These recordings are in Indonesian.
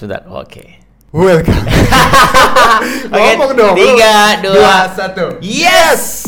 Sebentar, oke. Welcome. Oke, Ngomong dong. tiga, dua, satu. Yes!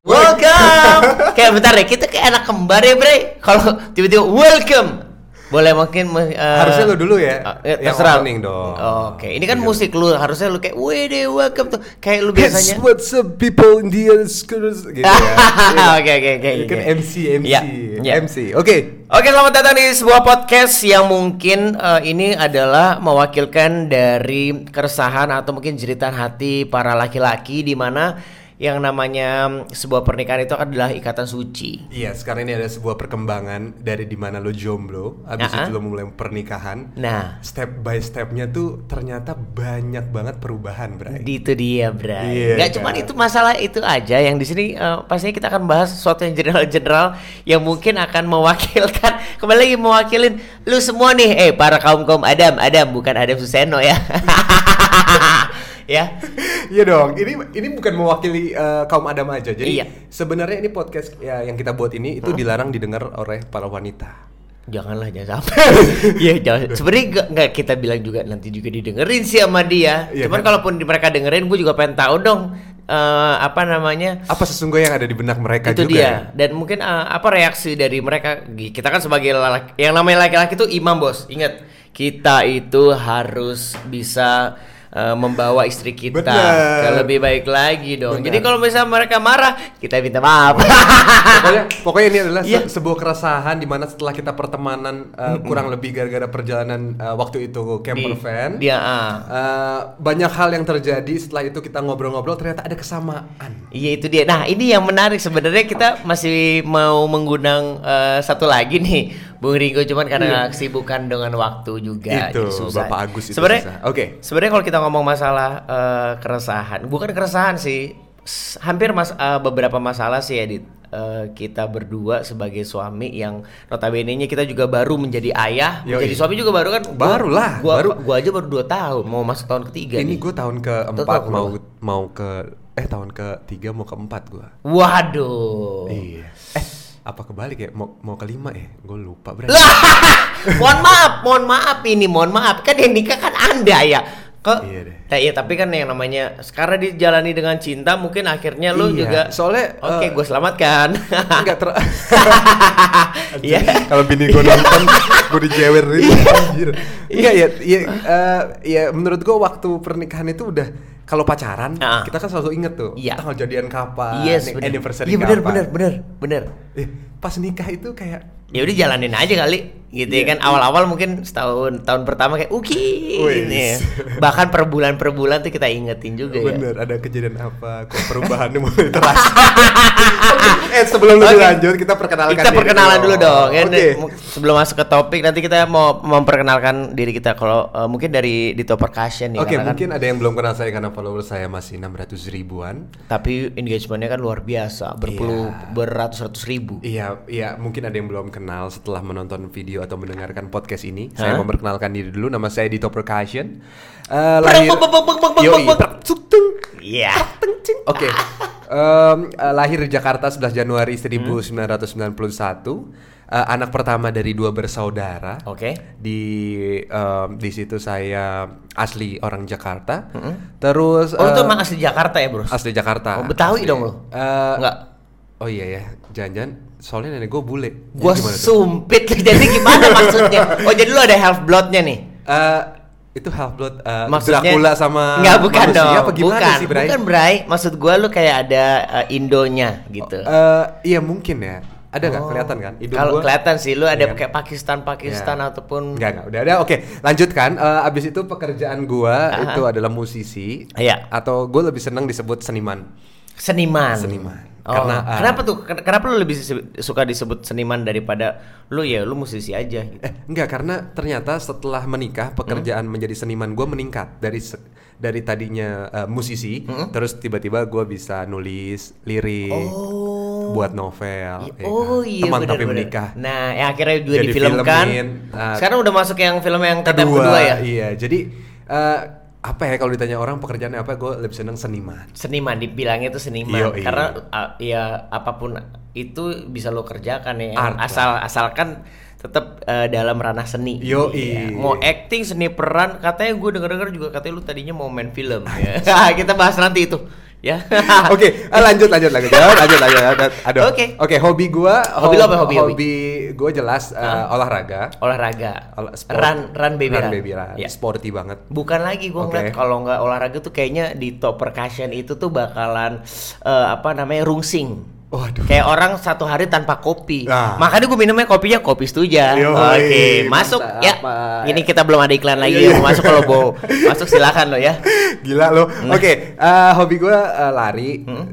Welcome. kayak bentar deh, kita kayak anak kembar ya, Bre. Kalau tiba-tiba welcome. Boleh mungkin eh, Harusnya lu dulu ya. eh, yang terserah. opening dong. Oke, ini kan Iya. musik lu harusnya lu kayak wede welcome tuh kayak lu biasanya. what's up people in the gitu ya. Oke oke oke. Kan. MC MC Ya, ya. MC. Oke. Oke, selamat datang di sebuah podcast yang mungkin eh, ini adalah mewakilkan dari keresahan atau mungkin jeritan hati para laki-laki di mana yang namanya sebuah pernikahan itu adalah ikatan suci. Iya, sekarang ini ada sebuah perkembangan dari di mana lo jomblo, habis Ya. itu lo mulai pernikahan. Nah, Step by stepnya tuh ternyata banyak banget perubahan, Bray. di itu dia, Bray. Iya, Gak kan? cuma itu masalah itu aja yang di sini eh, pastinya kita akan bahas sesuatu yang general-general yang mungkin akan mewakilkan kembali lagi mewakilin lu semua nih, eh para kaum-kaum Adam, Adam bukan Adam Suseno ya. ya. Iya dong, ini ini bukan mewakili eh, kaum Adam aja. Jadi Iya. sebenarnya ini podcast ya, yang kita buat ini itu dilarang didengar oleh para wanita. Janganlah jangan sampai. Iya, jangan. Sebenarnya nggak kita bilang juga nanti juga didengerin sih sama dia. Iya Cuman kan? kalaupun mereka dengerin, gue juga pengen tahu dong eh, apa namanya Apa sesungguhnya yang ada di benak mereka itu juga? dia dan mungkin eh, apa reaksi dari mereka kita kan sebagai lelaki yang namanya laki-laki itu imam bos ingat kita itu harus bisa eh, membawa istri kita Bener. ke lebih baik lagi dong Bener. jadi kalau misalnya mereka marah kita minta maaf pokoknya pokoknya ini adalah se- Iya. sebuah keresahan di mana setelah kita pertemanan uh, kurang lebih gara-gara perjalanan uh, waktu itu camper Di- van dia ah. uh, banyak hal yang terjadi setelah itu kita ngobrol-ngobrol ternyata ada kesamaan Iya itu dia. Nah ini yang menarik sebenarnya kita masih mau mengundang eh, satu lagi nih, Bung Ringo. Cuman karena kesibukan dengan waktu juga, Itu, jadi susah. Bapak Agus itu Sebenarnya, susah. Oke. Sebenarnya kalau kita ngomong masalah eh, keresahan, bukan keresahan sih, hampir mas eh, beberapa masalah sih Edit. Eh, kita berdua sebagai suami yang notabene-nya kita juga baru menjadi ayah, Yoi. menjadi suami juga baru kan? Gua- Baru lah, Gua, baru. gua aja baru 2 tahun, mau masuk tahun ketiga. ini nih. gue tahun keempat mau mau ke eh tahun ketiga mau keempat gue Waduh. iya eh apa kebalik ya mau mau kelima ya gue lupa berarti Lah, mohon maaf, mohon maaf ini, mohon maaf. Kan yang nikah kan Anda ya. Kok? Iya deh. Nah, iya, tapi kan yang namanya sekarang dijalani dengan cinta, mungkin akhirnya lu Iya, juga soalnya, Oke, eh, gue selamatkan. Enggak ter Iya. Kalau bini gue nonton gue dijewerin anjir. Enggak ya, ya, eh, ya menurut gue waktu pernikahan itu udah kalau pacaran Ah. kita kan selalu inget tuh Iya. tanggal jadian kapan, Yes, bener. anniversary Iya bener, kapan. bener, bener, bener. Eh, pas nikah itu kayak Ya udah jalanin aja kali, gitu ya Iya. kan. Awal-awal mungkin setahun tahun pertama kayak uki, ini ya. bahkan per bulan per bulan tuh kita ingetin juga ya. bener ada kejadian apa kok perubahannya mulai terasa. eh sebelum lebih lanjut kita perkenalkan kita perkenalan dulu dong ya. Sebelum masuk ke topik nanti kita mau memperkenalkan diri kita kalau eh, mungkin dari Dito Percussion nih Oke, kan- mungkin ada yang belum kenal saya karena follower saya masih 600 ribuan. tapi engagementnya kan luar biasa berpuluh Iya. beratus-ratus ribu Iya, iya, mungkin ada yang belum kenal setelah menonton video atau mendengarkan podcast ini. Hah? Saya memperkenalkan diri dulu, nama saya Dito Percussion. Eh, lahir Yoi, iya Oke. Lahir di Jakarta 11 Januari Hmm. 1991. Eh, anak pertama dari dua bersaudara. oke Di em, di situ saya asli orang Jakarta. Terus oh itu eh, emang asli Jakarta ya bro asli Jakarta. Oh, Betawi Asli. dong lo? Eh, Enggak. Oh iya ya, jangan-jangan soalnya nenek gue bule. Tuh? sumpit jadi gimana maksudnya oh jadi lu ada half bloodnya nih Eh, itu half blood eh, Maksudnya Dracula sama Nggak bukan manusia dong apa gimana bukan, sih, Bray? bukan Bray maksud gua lu kayak ada eh, Indonya gitu Eh, iya mungkin ya. Ada nggak Oh. kelihatan kan? Kalau kelihatan sih lu ada Iya kan? kayak Pakistan Pakistan Ya. ataupun Enggak, enggak. Udah ada. Oke, lanjutkan. Eh, abis itu pekerjaan gua Aha. itu adalah musisi. Iya. Atau gue lebih senang disebut seniman. seniman. Seniman. Oh, Karena, ah, kenapa tuh? Ken- Kenapa lu lebih suka disebut seniman daripada lu ya lu musisi aja gitu. Eh, enggak karena ternyata setelah menikah Hmm? pekerjaan menjadi seniman gue meningkat dari dari tadinya eh, musisi, Hmm? terus tiba-tiba gue bisa nulis lirik, Oh. buat novel. ya oh kan? iya Teman bener, tapi bener. menikah. Nah, yang akhirnya juga Jadi difilmkan. filmin, ah, Sekarang udah masuk yang film yang kedua, kedua, ya. iya jadi eh, apa ya kalau ditanya orang pekerjaannya apa? Gue lebih seneng seniman. Seniman dibilangnya itu seniman. Yo, iya. karena uh, ya apa pun itu bisa lo kerjakan ya. Art asal asalkan tetap uh, dalam ranah seni. Yo, Iya. iya. mau acting seni peran katanya gue denger denger juga katanya lu tadinya mau main film ya. Kita bahas nanti itu ya Oke, ah, lanjut lanjut lanjut lanjut lanjut lanjut. lanjut. Aduh. Oke. Oke, hobi gua Hobi lo apa hobi, hobi? Hobi gue jelas uh, olahraga. olahraga Olah- sport. run run baby run, baby run. Ya. Sporty banget. Bukan lagi gue Oke. ngeliat kalau nggak olahraga tuh kayaknya di top percussion itu tuh bakalan eh, apa namanya rungsing. Waduh. Kayak orang satu hari tanpa kopi. Nah. Makanya gue minumnya kopinya kopi setuja. Oke, masuk mantap, ya. Ini kita belum ada iklan lagi Iya, ya. Mau masuk kalau mau masuk silakan lo ya. Gila lo. Nah. Oke, eh, hobi gue eh, lari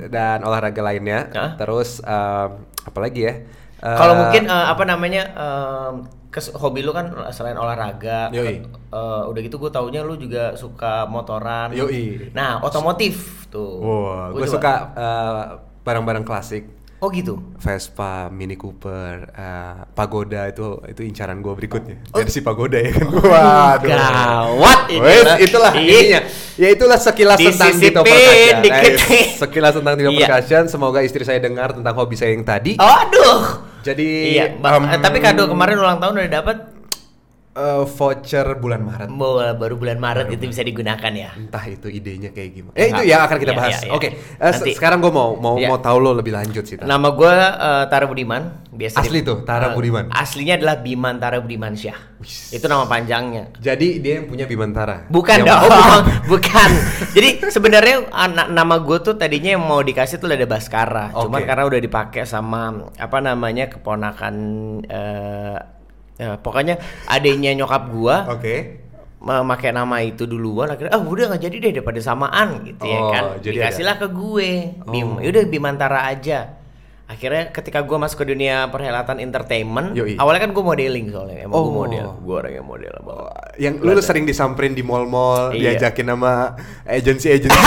dan olahraga lainnya. Hmm? Hah? Terus em, apa lagi ya? Eh, Kalau mungkin eh, apa namanya em, kes- hobi lu kan selain olahraga, Yoi. eh, udah gitu gue taunya lu juga suka motoran. Yoi. Nah, otomotif tuh. Wow, Gua gue suka eh, barang-barang klasik. Oh gitu. Vespa, Mini Cooper, eh, Pagoda itu itu incaran gue berikutnya. Oh. Si Pagoda ya kan. Waduh. Gawat ini Wes, lah. itulah Ih. intinya. Ya itulah sekilas tentang Dito Percussion. dikit. Eh, sekilas tentang Dito Iya. Percussion. Semoga istri saya dengar tentang hobi saya yang tadi. Aduh. Jadi Iya, Eh, tapi kado kemarin ulang tahun udah dapat eh, voucher bulan Maret. Mau baru bulan Maret itu bisa digunakan ya. Entah itu idenya kayak gimana. Eh itu ya akan kita Iya, bahas. iya, iya. Oke. eh, se- Nanti. sekarang gue mau mau Iya. mau tahu lo lebih lanjut sih. Nama gue Tara Budiman, biasa Asli di- tuh, Tara eh, Budiman. Aslinya adalah Biman Tara Budiman Syah. Itu nama panjangnya. Jadi dia yang punya Bimantara. Bukan Yang- dong, Oh, bukan. bukan. Jadi sebenarnya anak nama gue tuh tadinya yang mau dikasih tuh ada Baskara, cuman Oke. karena udah dipakai sama apa namanya keponakan eh eh, pokoknya adiknya nyokap gua Oke. memakai nama itu duluan akhirnya ah udah nggak jadi deh daripada samaan gitu ya Oh, kan jadi dikasihlah ke gue Bim Oh. yaudah Bimantara aja akhirnya ketika gue masuk ke dunia perhelatan entertainment Yoi. awalnya kan gue modeling soalnya emang gue Oh. model gue orang yang model banget Yang lu, lu sering disamperin di mall-mall, Iya. diajakin sama agensi-agensi.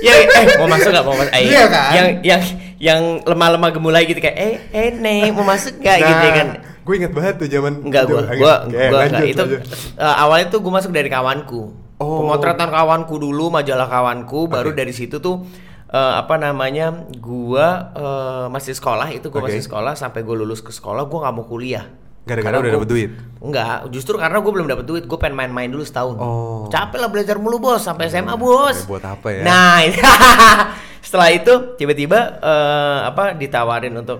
ya eh mau masuk nggak mau masuk eh, Iya kan? yang yang yang lemah-lemah gemulai gitu kayak eh eh nih mau masuk nggak gitu ya kan gue inget banget tuh zaman Enggak gua lanjut, enggak. Itu lanjut. eh, awalnya tuh gua masuk dari kawanku. Oh. Pemotretan kawanku dulu, majalah kawanku, baru dari situ tuh eh, apa namanya? Gua eh, masih sekolah, itu gua Oke. masih sekolah sampai gua lulus ke sekolah, gua nggak mau kuliah. Gara-gara udah dapet duit? Enggak, justru karena gue belum dapet duit, gue pengen main-main dulu setahun. Oh. Capek lah belajar mulu bos, sampai SMA bos. Ya, buat apa ya? Nah, setelah itu tiba-tiba eh, apa ditawarin untuk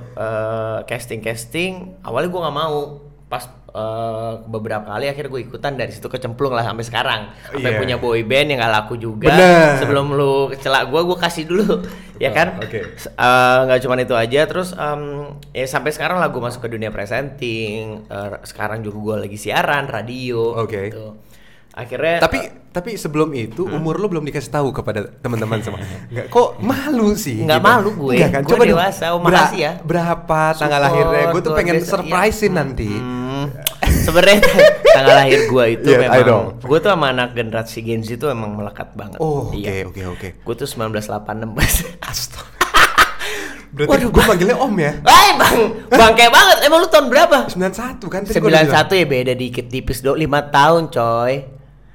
casting casting. Awalnya gue nggak mau, pas eh, beberapa kali akhirnya gue ikutan dari situ kecemplung lah sampai sekarang. Sampai Iya. punya boy band yang gak laku juga. Bener. Sebelum lu celak gue, gue kasih dulu, ya kan? oke. S- eh, nggak cuma itu aja terus em, ya sampai sekarang lah gue masuk ke dunia presenting eh, sekarang juga gue lagi siaran radio Oke. gitu. Akhirnya Tapi tapi sebelum itu umur lu belum dikasih tahu kepada teman-teman sama. Enggak kok malu sih. Nggak gitu. malu gue. Enggak kan? Gue Coba dewasa. Oh, makasih ya. Berapa tanggal lahirnya? Gue tuh pengen biasa. surprisein Iya. nanti. Hmm, sebenarnya tanggal lahir gue itu Yes, I know. memang gue tuh sama anak generasi Gen Z itu emang melekat banget Oh, oke Iya. oke oke. gue tuh 1986 Astaga. Berarti Waduh, gue manggilnya Om ya? Hai bang, bangke banget. Emang lu tahun berapa? 91 kan? Tadi gua udah bilang. 91 ya beda dikit tipis dong. 5 tahun coy.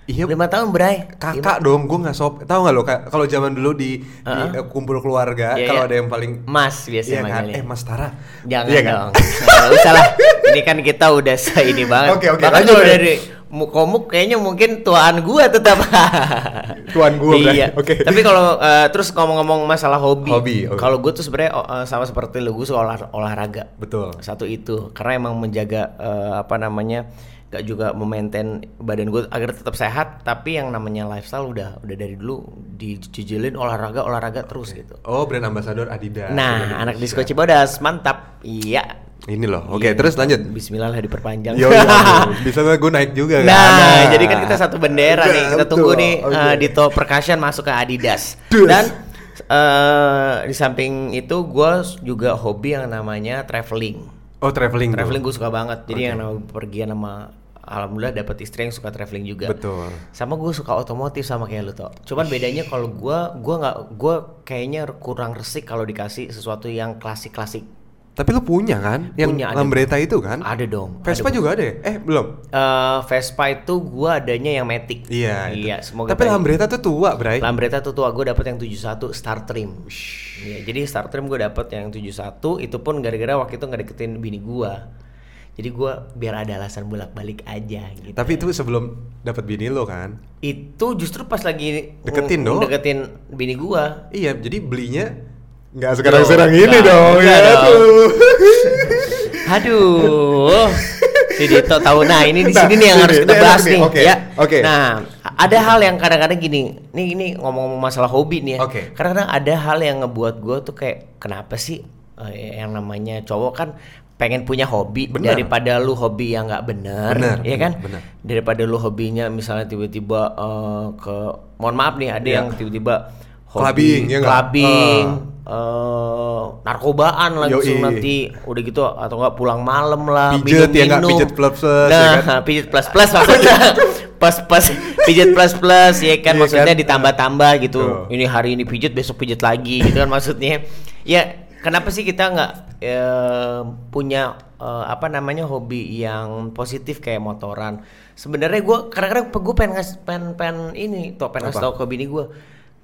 Iya. 5 tahun bray. Kakak dong, gue nggak sop. Tahu nggak lo? ka- Kalau zaman dulu di, di, Uh-uh. eh, kumpul keluarga, Iya, kalau iya. ada yang paling Mas biasanya Iya kan? Eh Mas Tara. Jangan Iya kan? dong. Nggak usah lah. Ini kan kita udah se ini banget. Oke, oke, Bahkan lanjut, kalau lanjut. dari mukomuk kayaknya mungkin tuaan gua tetap. Tuan gua, Bray. Iya. Oke. Tapi kalau eh, terus ngomong-ngomong masalah hobi. Hobi, oke. Kalau gue tuh sebenarnya eh, sama seperti lu gue suka olah, olahraga. Betul. Satu itu karena emang menjaga eh, apa namanya gak juga memaintain badan gue agar tetap sehat tapi yang namanya lifestyle udah udah dari dulu dijijilin olahraga olahraga terus gitu Oh, brand ambassador Adidas. Nah, anak disco Cibodas, mantap. Iya. Ini loh. Oke, Iya. terus lanjut. Bismillah lah diperpanjang. Yo, yo, yo. bisa gue naik juga kan? Nah, jadi kan kita satu bendera nih. Kita tunggu nih oke. eh, Dito Percussion masuk ke Adidas. Dan eh, di samping itu gue juga hobi yang namanya traveling. Oh, traveling. Traveling gue suka banget. Jadi Oke. yang pergian sama Alhamdulillah dapat istri yang suka traveling juga. Betul. Sama gue suka otomotif sama kayak lu toh. Cuman bedanya kalau gue, gue nggak, gue kayaknya kurang resik kalau dikasih sesuatu yang klasik-klasik. Tapi lu punya kan? Yang Punya, ada. Lambretta itu kan? Ada dong. Vespa ada. juga ada ya? Eh, belum. Eh, Vespa itu gua adanya yang Matic. Iya. itu. Iya, semoga Tapi. Lambretta tuh tua, Bray. Lambretta tuh tua gue dapet yang 71 Star Trim. Iya, jadi Star Trim gue dapet yang 71 itu pun gara-gara waktu itu nggak deketin bini gua. Jadi gua biar ada alasan bolak-balik aja gitu. Tapi itu sebelum dapat bini lo kan? itu justru pas lagi Deketin ng- dong. Deketin bini gua. Iya, jadi belinya nggak sekarang-sekarang Loh, ini nggak, dong. enggak Ya, tuh. Aduh. Si Dito tahu. Nah, ini di Nah, sini nih yang harus kita enak bahas nih. nih, Oke, ya. oke. Nah, ada hal yang kadang-kadang gini. Nih ini ngomong-ngomong masalah hobi nih ya. Oke. Kadang-kadang ada hal yang ngebuat gue tuh kayak kenapa sih eh, yang namanya cowok kan pengen punya hobi Bener. daripada lu hobi yang nggak bener, Bener, ya kan? bener. Daripada lu hobinya misalnya tiba-tiba eh, ke mohon maaf nih ada Iya. yang tiba-tiba Clubbing, ya nggak? eh, narkobaan langsung Yoi. nanti udah gitu atau enggak pulang malam lah Pijet, ya nggak? Pijet plus plus, nah ya kan? pijet plus plus maksudnya pas pas pijet plus plus ya kan Iya maksudnya kan? ditambah-tambah gitu Tuh. ini hari ini pijet besok pijet lagi gitu kan maksudnya ya kenapa sih kita nggak eh, punya eh, apa namanya hobi yang positif kayak motoran sebenarnya gue kadang-kadang gue pengen ngas pengen, pengen ini tuh pengen ngasih tahu ke bini gue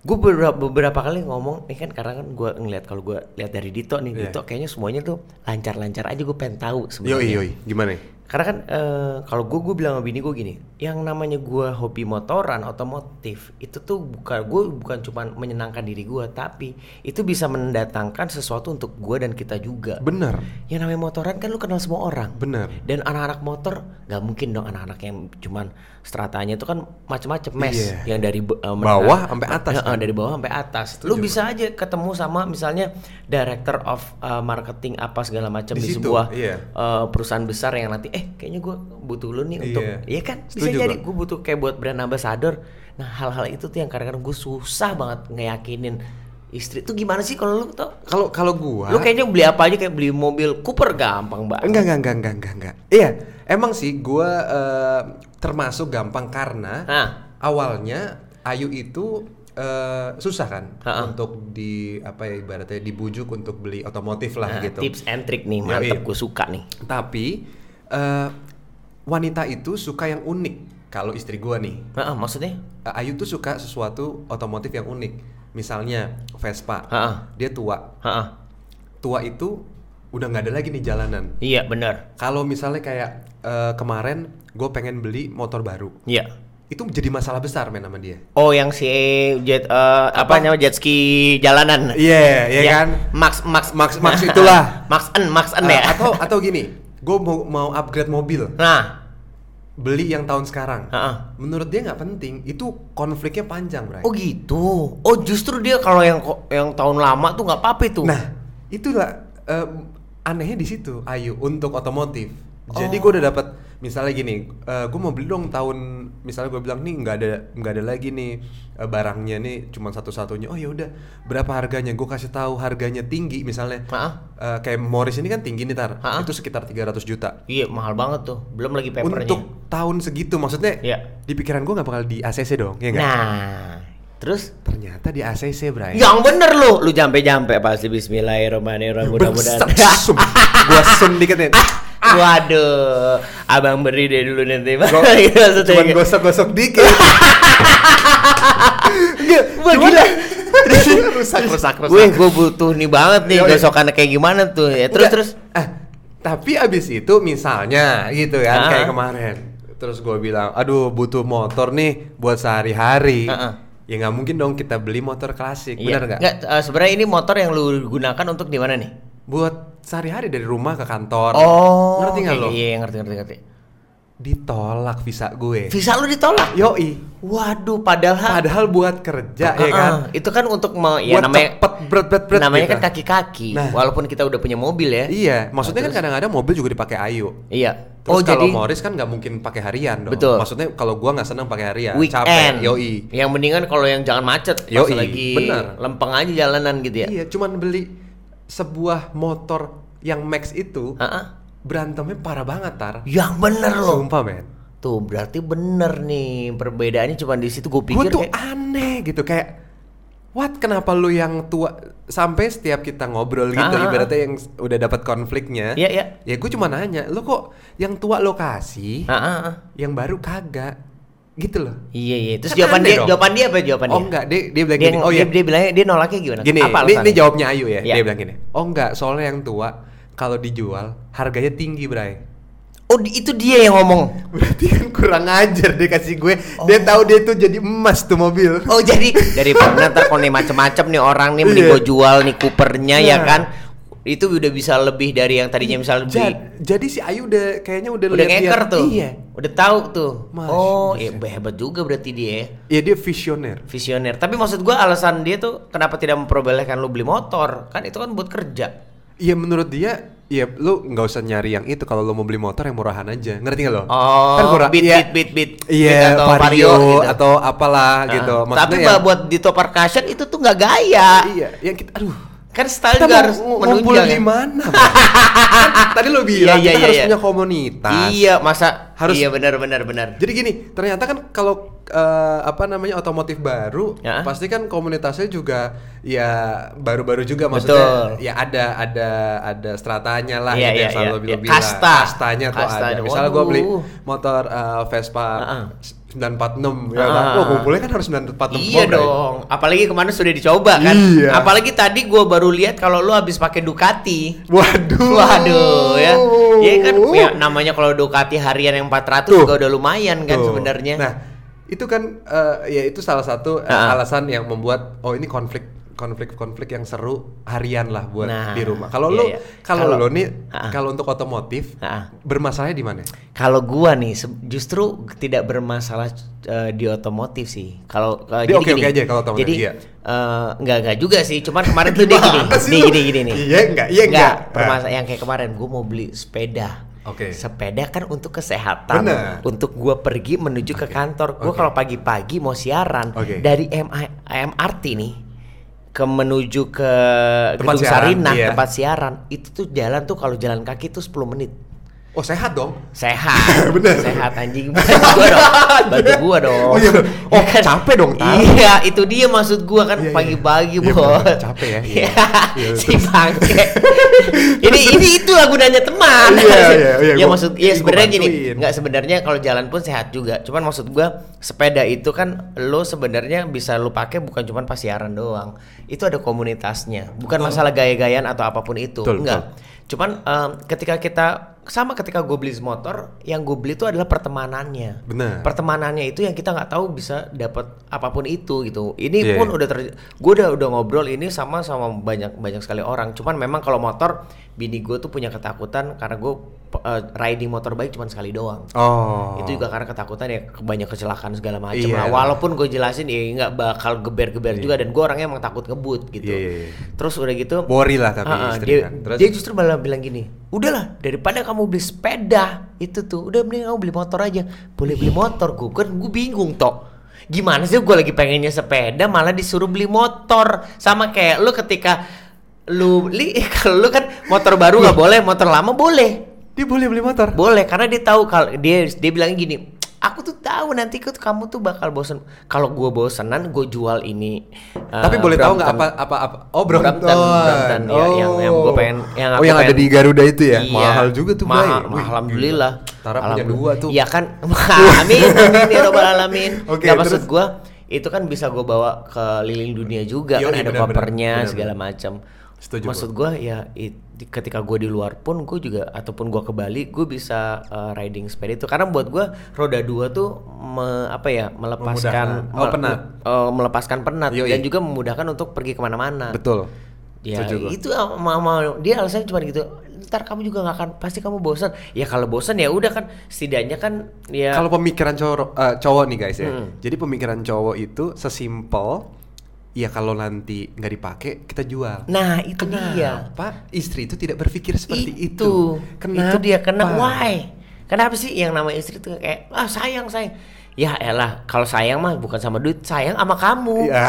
gue beberapa, beberapa kali ngomong nih kan karena kan gue ngeliat kalau gue lihat dari Dito nih Iya. Dito kayaknya semuanya tuh lancar-lancar aja gue pengen tahu Yoi, sebenarnya yoi. Gimana nih? karena kan eh, kalau gue gue bilang sama bini gue gini yang namanya gue hobi motoran otomotif itu tuh bukan gue bukan cuma menyenangkan diri gue tapi itu bisa mendatangkan sesuatu untuk gue dan kita juga Bener, yang namanya motoran kan lu kenal semua orang bener. dan anak-anak motor nggak mungkin dong anak-anak yang cuman stratanya itu kan macam-macam mes Iya. yang dari be- eh, Bawah menengah- sampai atas, kan? dari bawah sampai atas lu Setuju, bisa aja ketemu sama misalnya director of eh, marketing apa segala macam Di di, situ, sebuah iya. eh, perusahaan besar yang nanti eh kayaknya gue butuh lu nih untuk Iya. iya kan Setuju, jadi. gue butuh kayak buat brand ambassador. Nah hal-hal itu tuh yang kadang-kadang gue susah banget ngeyakinin. Istri tuh gimana sih kalau lu tau Kalau kalau gua lu kayaknya beli apa aja? Kayak beli mobil Cooper gampang banget Enggak, enggak, enggak, enggak, enggak, enggak. Iya, emang sih gua eh, termasuk gampang karena Hah. awalnya Ayu itu eh, susah kan Ha-ha. untuk di apa ya ibaratnya dibujuk untuk beli otomotif lah Nah, gitu. tips and trick nih mantep gue suka nih. Tapi eh, wanita itu suka yang unik. Kalau istri gua nih, Heeh, maksudnya eh, Ayu tuh suka sesuatu otomotif yang unik. Misalnya Vespa. Heeh. Dia tua. Heeh. Tua itu udah nggak ada lagi nih jalanan. iya benar Kalau misalnya kayak eh, kemarin gue pengen beli motor baru, iya itu jadi masalah besar men sama dia. oh yang si jet eh, apa, Apa? namanya jet ski jalanan Iya, iya Ya, kan. Max Max Max- Max itulah. Max N Max N Eh, ya atau atau gini, gue mau mau upgrade mobil, nah beli yang tahun sekarang. Heeh. Menurut dia nggak penting, itu konfliknya panjang, Bray. oh gitu oh justru dia kalau yang yang tahun lama tuh nggak apa-apa itu Nah, itulah eh, anehnya di situ, Ayu untuk otomotif. Jadi Oh. gue udah dapat misalnya gini, gue mau beli dong tahun, misalnya gue bilang nih nggak ada nggak ada lagi nih eh, barangnya nih cuma satu-satunya. Oh ya udah, berapa harganya? Gue kasih tahu harganya tinggi misalnya. Heeh. Eh, kayak Morris ini kan tinggi nih tar, Ha-ha. itu sekitar 300 juta. iya mahal banget tuh belum lagi papernya Untuk tahun segitu, maksudnya Iya. di pikiran gue nggak bakal di ACC dong, ya nggak? nah terus Ternyata di ACC, Bray. yang bener lu lu jampe-jampe pasti Bismillahirrahmanirrahim mudah-mudahan. Gua sum dikit nih. Waduh, abang beri deh dulu nanti. Gua- Gitu maksudnya. cuman gosok-gosok dikit. Wah, cuman gila. rusak, rusak, rusak. Gue gue butuh nih banget nih Yoi. gosokannya kayak gimana tuh ya. Terus Enggak. terus. Ah, tapi abis itu misalnya gitu kan Ah. kayak kemarin. Terus gue bilang, aduh butuh motor nih buat sehari-hari. Ya nggak mungkin dong kita beli motor klasik, Iya. benar nggak? Nggak, eh, sebenarnya ini motor yang lu gunakan untuk di mana nih? Buat sehari-hari dari rumah ke kantor. Oh, ngerti nggak oke, lo? Iya, ngerti ngerti ngerti. Ditolak visa gue. Visa lu ditolak. Yoi. Waduh, padahal Padahal buat kerja Ah, ya kan. ah, itu kan untuk me, ya buat namanya cepet berat berat berat namanya gitu. kan kaki-kaki. Nah. Walaupun kita udah punya mobil ya. Iya, maksudnya Nah, kan kadang-kadang mobil juga dipakai Ayu. Iya. Terus oh, kalau jadi Morris kan nggak mungkin pakai harian dong. Betul. Maksudnya kalau gua nggak senang pakai harian, weekend. capek. Yoi. Yang mendingan kalau yang jangan macet, Yoi, lagi bener. lempeng aja jalanan gitu ya. Iya, cuman beli sebuah motor yang Max itu Ah, ah. berantemnya parah banget tar. Yang bener loh. Sumpah men. Tuh berarti bener nih perbedaannya cuma di situ gue Gue pikir tuh kayak aneh gitu kayak what kenapa lu yang tua sampai setiap kita ngobrol gitu Ah, ah, ah. ibaratnya yang udah dapat konfliknya Iya, iya. ya gue cuma nanya lu kok yang tua lo kasih Ah, ah, ah. yang baru kagak gitu loh Iya iya. Terus Kan jawaban dia dong. jawaban dia apa jawaban oh dia? enggak dia dia bilang Dia, gini oh dia, ya dia bilangnya dia nolaknya gimana? gini apa ini, ini jawabnya Ayu ya Iya. dia bilang gini oh enggak soalnya yang tua kalau dijual harganya tinggi Bray Oh itu dia yang ngomong. berarti kan kurang ajar dia kasih gue dia tahu dia tuh jadi emas tuh mobil Oh jadi dari kalau nih macem-macem nih orang nih mending Iya. gue jual nih Coopernya ya Nah. kan itu udah bisa lebih dari yang tadinya misal Ja- lebih jadi si Ayu udah kayaknya udah udah ngeker tuh. Iya. Udah tahu tuh. Masya oh ya hebat juga berarti dia ya. ya dia visioner. Visioner. Tapi maksud gua alasan dia tuh kenapa tidak memperbolehkan lu beli motor? Kan itu kan buat kerja. Iya menurut dia ya lu nggak usah nyari yang itu. Kalau lu mau beli motor yang murahan aja. Ngerti nggak lo oh kan murah beat, iya. beat beat beat iya atau vario, vario gitu. atau apalah Ah, gitu tapi Maksudnya yang- buat di top percussion itu tuh nggak gaya. Iya yang kita aduh kan style kita juga harus ngumpul menunjang di ya. mana? Kan tadi lo bilang Iya, iya, kita iya, harus iya. punya komunitas iya masa Harus- iya benar benar benar Jadi gini, ternyata kan kalau eh, apa namanya otomotif baru, Ya. pasti kan komunitasnya juga ya baru-baru juga maksudnya. Betul. Ya ada ada ada stratanya lah Iya, gitu iya, yang selalu iya. bilang Iya, kasta. Kastanya tuh Kasta, ada. Misalnya gue beli motor eh, Vespa Ah. 946 ya kan. Ah. Oh, kumpulnya kan harus 946 Iya Bray. dong, apalagi kemarin sudah dicoba kan. Iya. Apalagi tadi gua baru lihat kalau lu habis pakai Ducati. Waduh. Waduh ya. Ya kan ya, namanya kalau Ducati harian yang 400 Tuh. juga udah lumayan kan sebenarnya. Nah, itu kan eh, ya itu salah satu Ah. alasan yang membuat oh ini konflik konflik-konflik yang seru harian lah buat Nah, di rumah. Kalau iya, lu iya. kalau lu nih kalau untuk otomotif Ah. bermasalahnya di mana? Kalau gua nih justru tidak bermasalah eh, di otomotif sih. Kalau Dia jadi oke-oke gini, aja kalau otomotif, Jadi iya. eh, enggak enggak juga sih. Cuman kemarin tuh dia gini, nih gini gini nih. Iya enggak, iya enggak. bermasalah yang kayak kemarin gua mau beli sepeda. Oke. Sepeda kan untuk kesehatan, Bener. untuk gua pergi menuju ke kantor. Gua Oke. kalau pagi-pagi mau siaran Oke. dari MI MRT nih ke menuju ke Tempat Gedung siaran, Sarinah iya. tempat siaran itu tuh jalan tuh kalau jalan kaki tuh 10 menit Oh, sehat dong. sehat Bener. sehat anjing bantu gua dong bantu gua dong Oh, iya. Oh, Ya kan? capek dong, Tar. iya itu dia maksud gua kan Iya, iya. pagi-pagi Iya, bos bener. Capek ya, iya. Iya, si bangke ini ini itulah gunanya teman Iya, iya, iya, ya gua- maksud iya, ya sebenarnya gini bantuin. nggak sebenarnya kalau jalan pun sehat juga cuman maksud gua sepeda itu kan lo sebenarnya bisa lo pakai bukan cuma pas siaran doang itu ada komunitasnya bukan masalah gaya-gayaan atau apa pun itu Betul, enggak cuman em, ketika kita sama ketika gue beli motor yang gue beli itu adalah pertemanannya Benar. pertemanannya itu yang kita nggak tahu bisa dapat apa pun itu gitu ini Iya, pun iya. udah ter gue udah udah ngobrol ini sama sama banyak banyak sekali orang cuman memang kalau motor bini gue tuh punya ketakutan karena gue eh, riding motor bike cuman sekali doang Oh. itu juga karena ketakutan ya banyak kecelakaan segala macam Iya. lah walaupun gue jelasin ya nggak bakal geber-geber juga dan gue orangnya emang takut ngebut gitu Iya, iya, iya. terus udah gitu Worry lah tapi ah, istri dia, kan. Terus? dia justru malah bilang gini, udahlah daripada kamu beli sepeda itu tuh, udah mending kamu beli motor aja. Boleh beli motor, gue kan gue bingung toh. Gimana sih gue lagi pengennya sepeda malah disuruh beli motor sama kayak lu ketika lu li kalau lu kan motor baru nggak boleh, motor lama boleh. Dia boleh beli motor. Boleh karena dia tahu kalau dia dia bilangnya gini, aku tuh tahu nanti tuh kamu tuh bakal bosen. Kalau gue bosenan, gue jual ini. Tapi eh, boleh tahu nggak apa apa apa? Oh, Brompton. Brompton, Brompton, ya, yang yang gue pengen yang oh, yang ada pengen- di Garuda itu ya. Iya. Mahal juga tuh. Mahal, mahal, alhamdulillah. Tara punya Alhamdulillah. dua tuh. Iya kan? amin, amin ya robbal alamin. Oke, Nggak, maksud gue itu kan bisa gue bawa ke liling dunia juga Yoi, kan ada benar, kopernya segala macam. Setuju, Maksud gue ya it- di- ketika gue di luar pun gue juga ataupun gue ke Bali gue bisa uh, riding sepeda itu karena buat gue roda dua tuh me- apa ya melepaskan. Oh, penat. uh, melepaskan penat Yoi. dan juga memudahkan untuk pergi ke mana-mana. Betul. Ya Setuju itu uh, mau mau dia alasannya cuma gitu. Ntar kamu juga nggak akan pasti kamu bosan. Ya kalau bosan ya udah kan setidaknya kan ya Kalau pemikiran cowok eh, cowok nih guys ya. Hmm. Jadi pemikiran cowok itu sesimpel ya kalau nanti nggak dipakai kita jual. Nah itu dia. Kenapa istri itu tidak berpikir seperti itu? itu. Kenapa? Itu dia kena why? Kenapa sih yang nama istri tuh kayak ah sayang sayang. Ya elah, kalau sayang mah bukan sama duit, sayang sama kamu. Ya.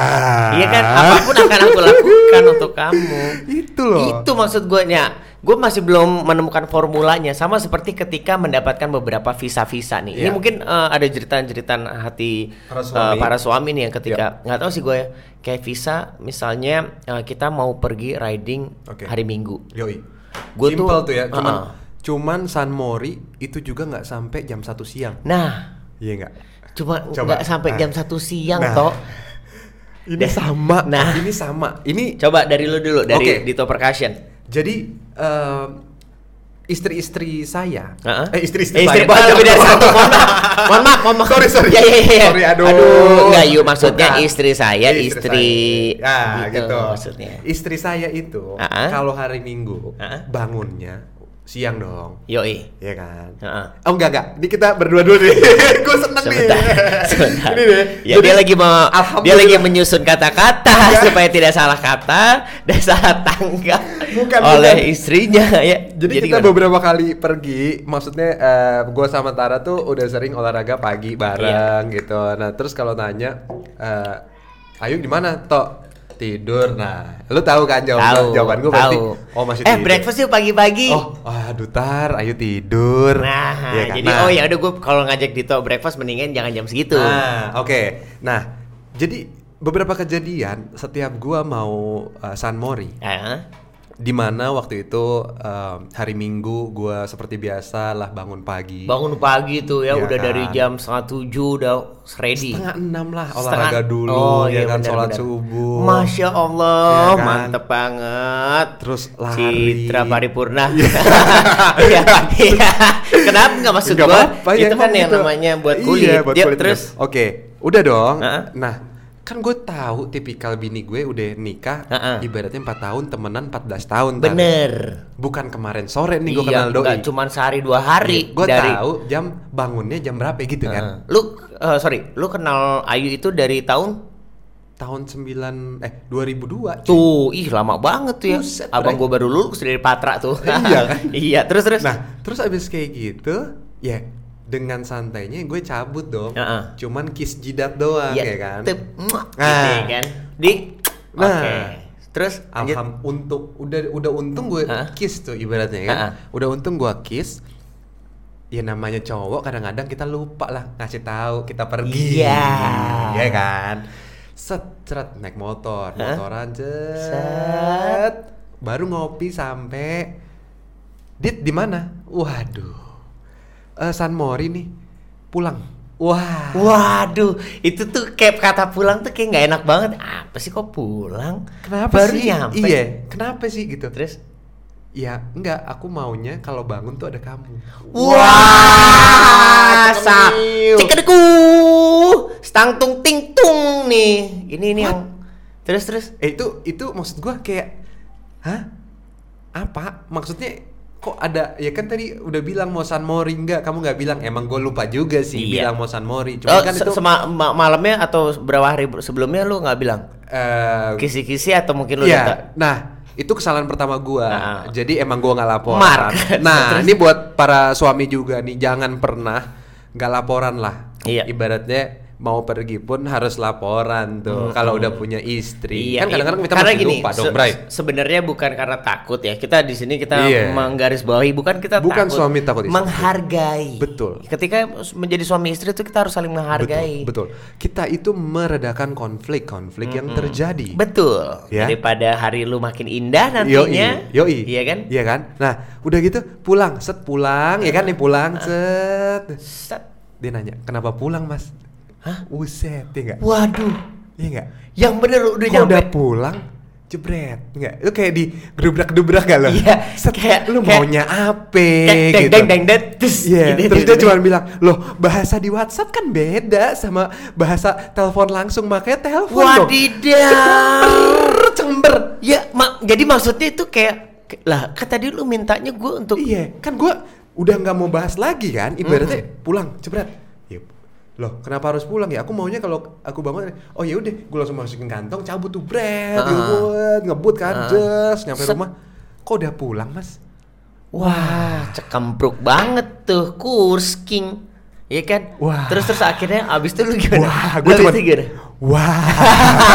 Iya kan, apa pun akan aku lakukan untuk kamu. Itu loh. Itu maksud gue nya. Gue masih belum menemukan formulanya. Sama seperti ketika mendapatkan beberapa visa-visa nih. Ini Iya. mungkin eh, ada jeritan-jeritan hati Para eh, suami. para suami nih yang ketika nggak tahu sih gue ya. Kayak visa, misalnya eh, kita mau pergi riding Oke. hari Minggu. Yoi. Gua Simple tuh- tuh, ya. Cuman Uh-uh. cuman San Mori itu juga nggak sampai jam 1 siang. Nah, Iya nggak? Cuma Coba. nggak sampai Nah. jam satu siang Nah. toh. Ini Deh. sama. Nah. ini sama. Ini Coba dari lu dulu dari Oke. Dito Percussion. jadi em, istri-istri saya. Heeh. Eh istri-istri Istri saya. lebih dari satu. Mohon maaf. Mohon maaf, mohon maaf. Sorry, sorry. Ya, ya, ya. Sorry, aduh. enggak yuk maksudnya Bukan. istri saya, Istri istri, saya. Ya, gitu. maksudnya. Istri saya itu Ah. kalau hari Minggu Ah. bangunnya siang dong. Yoi. Iya kan? Heeh. Oh enggak enggak, ini kita berdua dulu nih. Gue seneng nih. Sebentar, sebentar. Ini nih. Ya Jadi, dia lagi mau dia lagi menyusun kata-kata supaya tidak salah kata dan salah tanggap Bukan, oleh bukan. istrinya ya. Jadi, kita gimana? beberapa kali pergi, maksudnya eh, gue sama Tara tuh udah sering olahraga pagi bareng Iya. gitu. Nah terus kalau nanya, eh, Ayu di mana? Tok tidur. Nah, lu tahu kan jawaban tahu, jawaban gue berarti? tahu. Oh masih Eh tidur. breakfast yuk pagi-pagi. Oh, aduh Tar, Ayu tidur. Nah, Iya kan? jadi Nah, oh ya udah gue kalau ngajak Dito breakfast mendingan jangan jam segitu. Nah, oke. Nah, jadi beberapa kejadian setiap gua mau uh, San Mori, Ah, di mana waktu itu um, hari Minggu gua seperti biasa lah bangun pagi. bangun pagi tuh ya Iya udah kan. dari jam setengah tujuh udah ready. Setengah enam lah Setengah- olahraga dulu, Oh, ya iya, kan sholat subuh. Masya Allah, Iya kan? mantep banget. Terus lari. Citra Paripurna. Iya, iya. Kenapa nggak maksud gua? apa-apa, ya itu kan emang yang gitu. namanya buat Iya, kulit. buat Yuk, kulit. terus. Oke, udah dong. Heeh. Nah, kan gue tahu tipikal bini gue udah nikah Heeh. ibaratnya 4 tahun temenan 14 tahun. Bener. bukan kemarin sore nih gue iya, kenal doi nggak cuma sehari dua hari gue dari. tahu jam bangunnya jam berapa gitu kan Heeh. Lu eh, sorry, lu kenal Ayu itu dari tahun tahun 9 eh 2002 cuy. Tuh, ih lama banget tuh ya. Buset, Abang gue baru lulus dari Patra tuh. Iya kan? iya, terus terus. nah terus abis kayak gitu ya dengan santainya gue cabut dong Heeh. cuman kiss jidat doang Iya, ya kan tep, muah, Nah. gitu kan. Di Nah. Oke. Terus. Alham untuk udah udah untung gue Hah? kiss tuh ibaratnya kan Hah? udah untung gue kiss ya namanya cowok kadang-kadang kita lupa lah ngasih tahu kita pergi Iya. ya kan setret naik motor Hah? motoran Set. set baru ngopi sampai dit di mana waduh Eh, San Mori nih pulang wah Waduh, itu tuh kayak kata pulang tuh kayak nggak enak banget. Apa sih kok pulang? kenapa Baru sih nyampe. iya kenapa sih gitu Terus Ya enggak, aku maunya kalau bangun tuh ada kamu. Wah, sa cekemil. cekedeku, stangtung ting tung nih. Ini ini yang terus terus. Eh itu itu maksud gua kayak hah? Apa? Maksudnya kok ada ya kan tadi udah bilang mau San Mori enggak kamu nggak bilang emang gue lupa juga sih Iya. bilang mau San Mori Oh, cuma kan se- itu sema- ma- malamnya atau beberapa hari sebelumnya lu nggak bilang eh, kisi-kisi atau mungkin lu Iya, nah itu kesalahan pertama gua. Nah. Jadi emang gua nggak laporan. Mark. Nah, Terus? ini buat para suami juga nih, jangan pernah nggak laporan lah. Iya. Ibaratnya mau pergi pun harus laporan tuh. Kalau udah punya istri, Iya, kan kadang-kadang iya. kita Karena masih gini, lupa dong, se- Bray. Sebenarnya bukan karena takut ya. Kita di sini kita Iya. menggarisbawahi bukan kita Bukan takut, suami takut istri. menghargai. Betul. Ketika menjadi suami istri itu kita harus saling menghargai. Betul, betul. Kita itu meredakan konflik-konflik yang terjadi. Betul. Ya. Daripada hari lu makin indah nantinya. Yoi, yoi. Iya kan? Iya kan? Nah, udah gitu pulang, set pulang, ya kan nih pulang, set. Set. Dia nanya, kenapa pulang mas? Hah? Uset, ya nggak? Waduh. Iya nggak? Yang bener udah Kok nyampe. udah pulang, jebret, nggak? Lu kayak di gedubrak-gedubrak gak lo? Iya, Set, kayak- lu kayak- maunya apa? Gitu. deng deng deng. Terus Iya, gitu, terus gitu, dia gitu. cuma bilang, loh bahasa di WhatsApp kan beda sama bahasa telepon langsung, makanya telepon dong. Wadidaw. Cember. Ya, mak jadi maksudnya itu kayak lah kan tadi lu mintanya gue untuk Iya, kan gua udah nggak mau bahas lagi kan, ibaratnya pulang, jebret. Loh, kenapa harus pulang ya? Aku maunya kalau aku bangun, oh ya udah, gue langsung masukin kantong, cabut tuh bret, Ah. ngebut, ngebut kan, Ah. jes, nyampe Set. rumah. Kok udah pulang mas? Wah, cekempruk banget tuh, kursking. Iya kan? Wah. Terus terus akhirnya abis itu lu gimana? Wah, gue abis cuma itu gimana? Wah,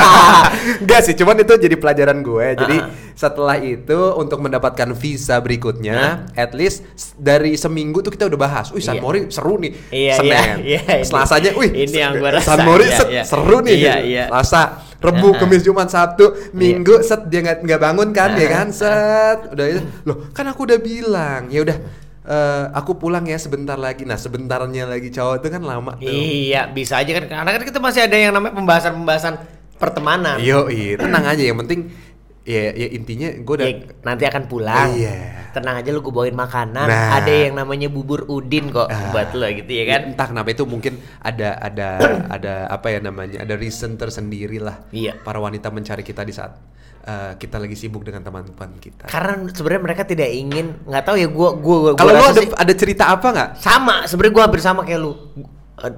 enggak sih, cuman itu jadi pelajaran gue. Jadi Ah. Setelah itu untuk mendapatkan visa berikutnya, at least dari seminggu tuh kita udah bahas. Wih, San Iya. Mori seru nih. Iya, Senin, iya, iya. Selasanya, wih, Ini yang gua rasa, San Mori iya, set, iya. seru nih. Iya, iya. Selasa, Rebu, Ah, ah. Kamis, Jumat, Sabtu, Minggu, set dia nggak nggak bangun kan, ya Ah, kan, set. Udah itu, loh, kan aku udah bilang, ya udah. eh, aku pulang ya sebentar lagi. Nah, sebentarnya lagi cowok itu kan lama tuh. Iya, bisa aja kan. Karena kan kita masih ada yang namanya pembahasan-pembahasan pertemanan. Yo, tenang aja yang penting ya, ya intinya gue udah Ya, nanti akan pulang. Iya. Tenang aja lu gue bawain makanan. Nah. Ada yang namanya bubur udin kok Ah. buat lo gitu ya kan. entah kenapa itu mungkin ada ada ada apa ya namanya ada reason tersendiri lah Iya. para wanita mencari kita di saat uh, kita lagi sibuk dengan teman-teman kita. Karena sebenarnya mereka tidak ingin, nggak tahu ya gue gue Kalau lo ada ada cerita apa nggak? sama sebenarnya gue hampir sama kayak lu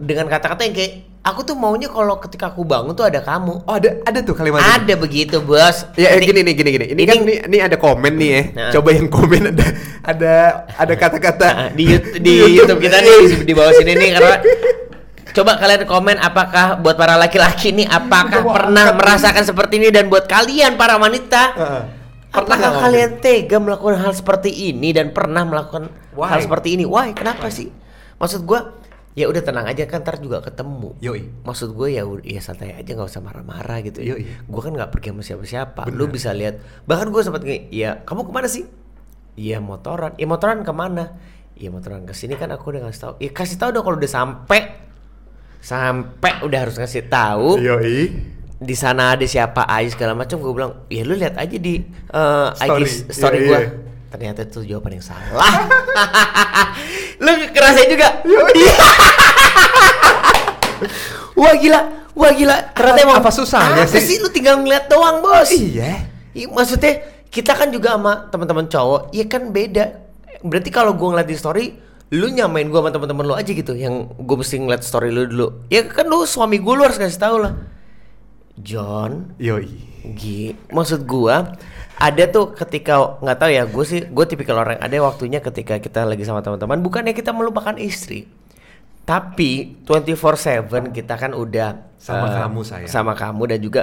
dengan kata-kata yang kayak aku tuh maunya kalau ketika aku bangun tuh ada kamu Oh ada ada tuh kalimat itu? ada begitu bos Ya, ya Ini- gini nih gini gini. Ini, ini- kan nih, nih ada komen nih ya. Nah. Coba yang komen ada ada ada kata-kata Nah, di, Yout- di YouTube kita nih di, di bawah sini nih karena coba kalian komen apakah buat para laki-laki nih apakah Gua pernah angkat merasakan seperti ini dan buat kalian para wanita. Pernah apakah kalian tega melakukan hal seperti ini dan pernah melakukan Why? hal seperti ini why kenapa sih maksud gua ya udah tenang aja kan ntar juga ketemu Yoi. maksud gue ya ya santai aja nggak usah marah-marah gitu ya. Yoi. gue kan nggak pergi sama siapa-siapa lu bisa lihat bahkan gue sempat nge ya kamu ke mana sih Iya motoran, iya motoran ke mana? Iya motoran ke sini kan aku udah ngasih tahu. Ya kasih tahu dong kalau udah sampai, sampai udah harus ngasih tahu. Yoi. Di sana ada siapa aja segala macam. Gue bilang, ya lu lihat aja di IG Story. story Iya, gue. Ternyata itu jawaban yang salah. lu kerasain juga. Wah gila, wah gila. Ternyata Apa- emang apa susahnya apa sih? Lu tinggal ngeliat doang bos. Iya. Maksudnya kita kan juga sama teman-teman cowok, iya kan beda. Berarti kalau gua ngeliat di story, lu nyamain gua sama teman-teman lu aja gitu, yang gue mesti ngeliat story lu dulu. Ya kan lu suami gue lu harus kasih tahu lah. John, Yoi. Gi, maksud gua ada tuh ketika nggak tahu ya, gue sih gue tipikal orang ada waktunya ketika kita lagi sama teman-teman, bukannya kita melupakan istri, tapi 24/7 kita kan udah Sama eh, kamu, sayang. sama kamu dan juga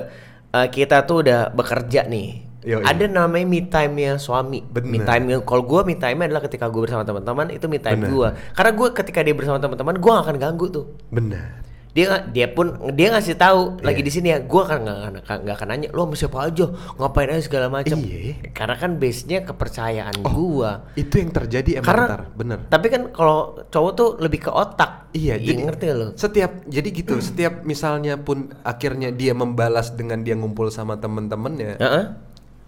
eh, kita tuh udah bekerja nih. Yoi. Ada namanya me time-nya suami. Bener. Me time kalau gue me time adalah ketika gue bersama teman-teman itu me time gue. Karena gue ketika dia bersama teman-teman gue gak akan ganggu tuh Benar. Dia dia pun dia ngasih tahu Iya. lagi di sini ya gue kan nggak nggak nggak akan nanya lo sama siapa aja ngapain aja segala macam Iya. karena kan base nya kepercayaan Oh, gua Itu yang terjadi emang karena ntar, bener. tapi kan kalau cowok tuh lebih ke otak Iya, jadi ngerti lo Setiap jadi gitu, setiap misalnya pun akhirnya dia membalas dengan dia ngumpul sama temen-temennya, Heeh.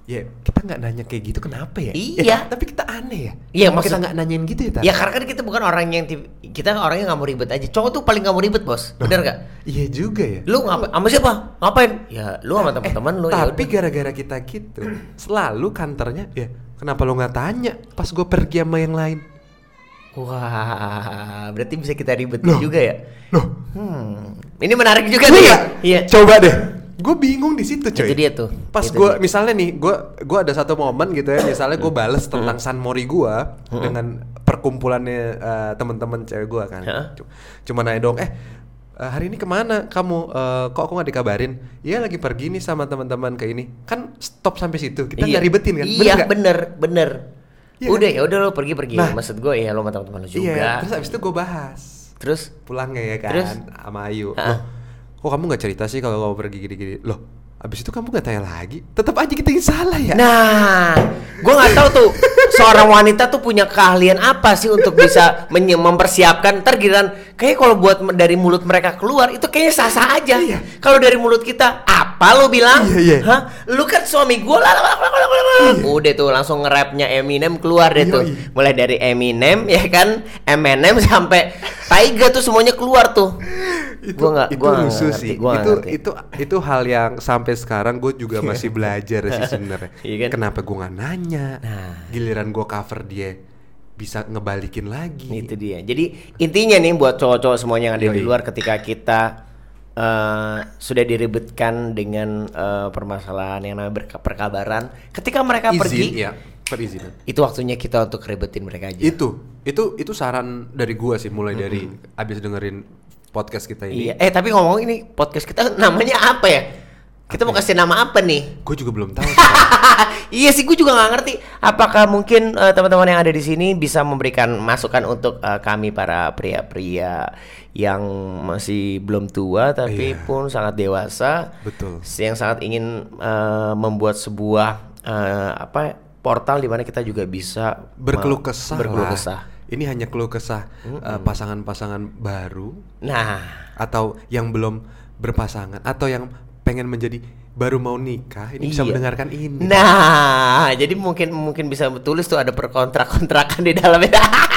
Ya kita nggak nanya kayak gitu kenapa ya? Iya. Ya, tapi kita aneh ya. Iya, Kenapa kita maksud- nggak nanyain gitu ya? Tar? ya karena kan kita bukan orang yang tip- kita orangnya nggak mau ribet aja cowok tuh paling nggak mau ribet bos bener gak Iya juga ya. lu ngapain sama siapa ngapain ya lu sama teman-teman lu ya Eh, Tapi udah. gara-gara kita gitu, selalu kantornya ya kenapa lo nggak tanya pas gue pergi sama yang lain? wah berarti bisa kita ribetin Loh. juga ya Loh, hmm ini menarik juga nih nggak? iya Coba deh. Gue bingung di situ coy. Itu dia tuh. Pas gue misalnya nih, gue gua ada satu momen gitu ya, misalnya gue bales tentang San Mori gue dengan perkumpulannya eh, teman-teman cewek gue kan. Cuma nanya dong, eh eh, hari ini ke mana kamu? Eh, kok aku nggak dikabarin? Iya lagi pergi nih sama teman-teman ke ini. Kan stop sampai situ. Kita nggak ribetin kan? Iya, nggak? bener, bener. Iya udah ya udah lo pergi pergi. Nah. Maksud gue ya lo sama teman-teman lo juga. Iya. Terus abis itu gue bahas Terus pulangnya ya kan Terus? sama Ayu. Loh, kok kamu nggak cerita sih kalau kamu pergi gini-gini? Loh, abis itu kamu nggak tanya lagi? Tetap aja kita yang salah ya. Nah, gue nggak tahu tuh seorang wanita tuh punya keahlian apa sih untuk bisa mempersiapkan ntar giliran kayak kalau buat dari mulut mereka keluar itu kayaknya sah-sah aja. Iya. Kalau dari mulut kita apa lo bilang? Iya, iya. Hah? Lu kan suami gue lah. lah. Udah tuh langsung nge-rapnya Eminem keluar deh Iya, tuh. iya. Mulai dari Eminem ya kan, Eminem sampai Taiga tuh semuanya keluar tuh. itu Gua nggak- itu gua rusuh ngerti, sih. gua itu ngerti. itu itu hal yang sampai sekarang gue juga masih belajar sih sebenarnya. Iya kan? Kenapa gue nggak nanya? Nah. Giliran gue cover dia bisa ngebalikin lagi. Itu dia. Jadi intinya nih buat cowok-cowok semuanya yang ada di Yoi. luar ketika kita eh, sudah diribetkan dengan eh, permasalahan yang namanya perkabaran, ketika mereka Izin, pergi, ya. perizinan. Itu waktunya kita untuk ribetin mereka aja. Itu itu itu saran dari gua sih mulai dari abis dengerin podcast kita ini. Iya. Eh tapi ngomong ini podcast kita namanya apa ya? Kita mau kasih nama apa nih? Gue juga belum tahu. iya sih, gue juga nggak ngerti. Apakah mungkin eh, teman-teman yang ada di sini bisa memberikan masukan untuk eh, kami para pria-pria yang masih belum tua tapi Iya. pun sangat dewasa, Betul. yang sangat ingin eh, membuat sebuah eh, apa portal di mana kita juga bisa berkeluh kesah berkeluh lah. kesah. Ini hanya keluh kesah eh, pasangan-pasangan baru Nah, atau yang belum berpasangan atau yang pengen menjadi baru mau nikah ini bisa Iya. mendengarkan ini. Nah, jadi mungkin mungkin bisa tulis tuh ada perkontrak-kontrakan di dalamnya.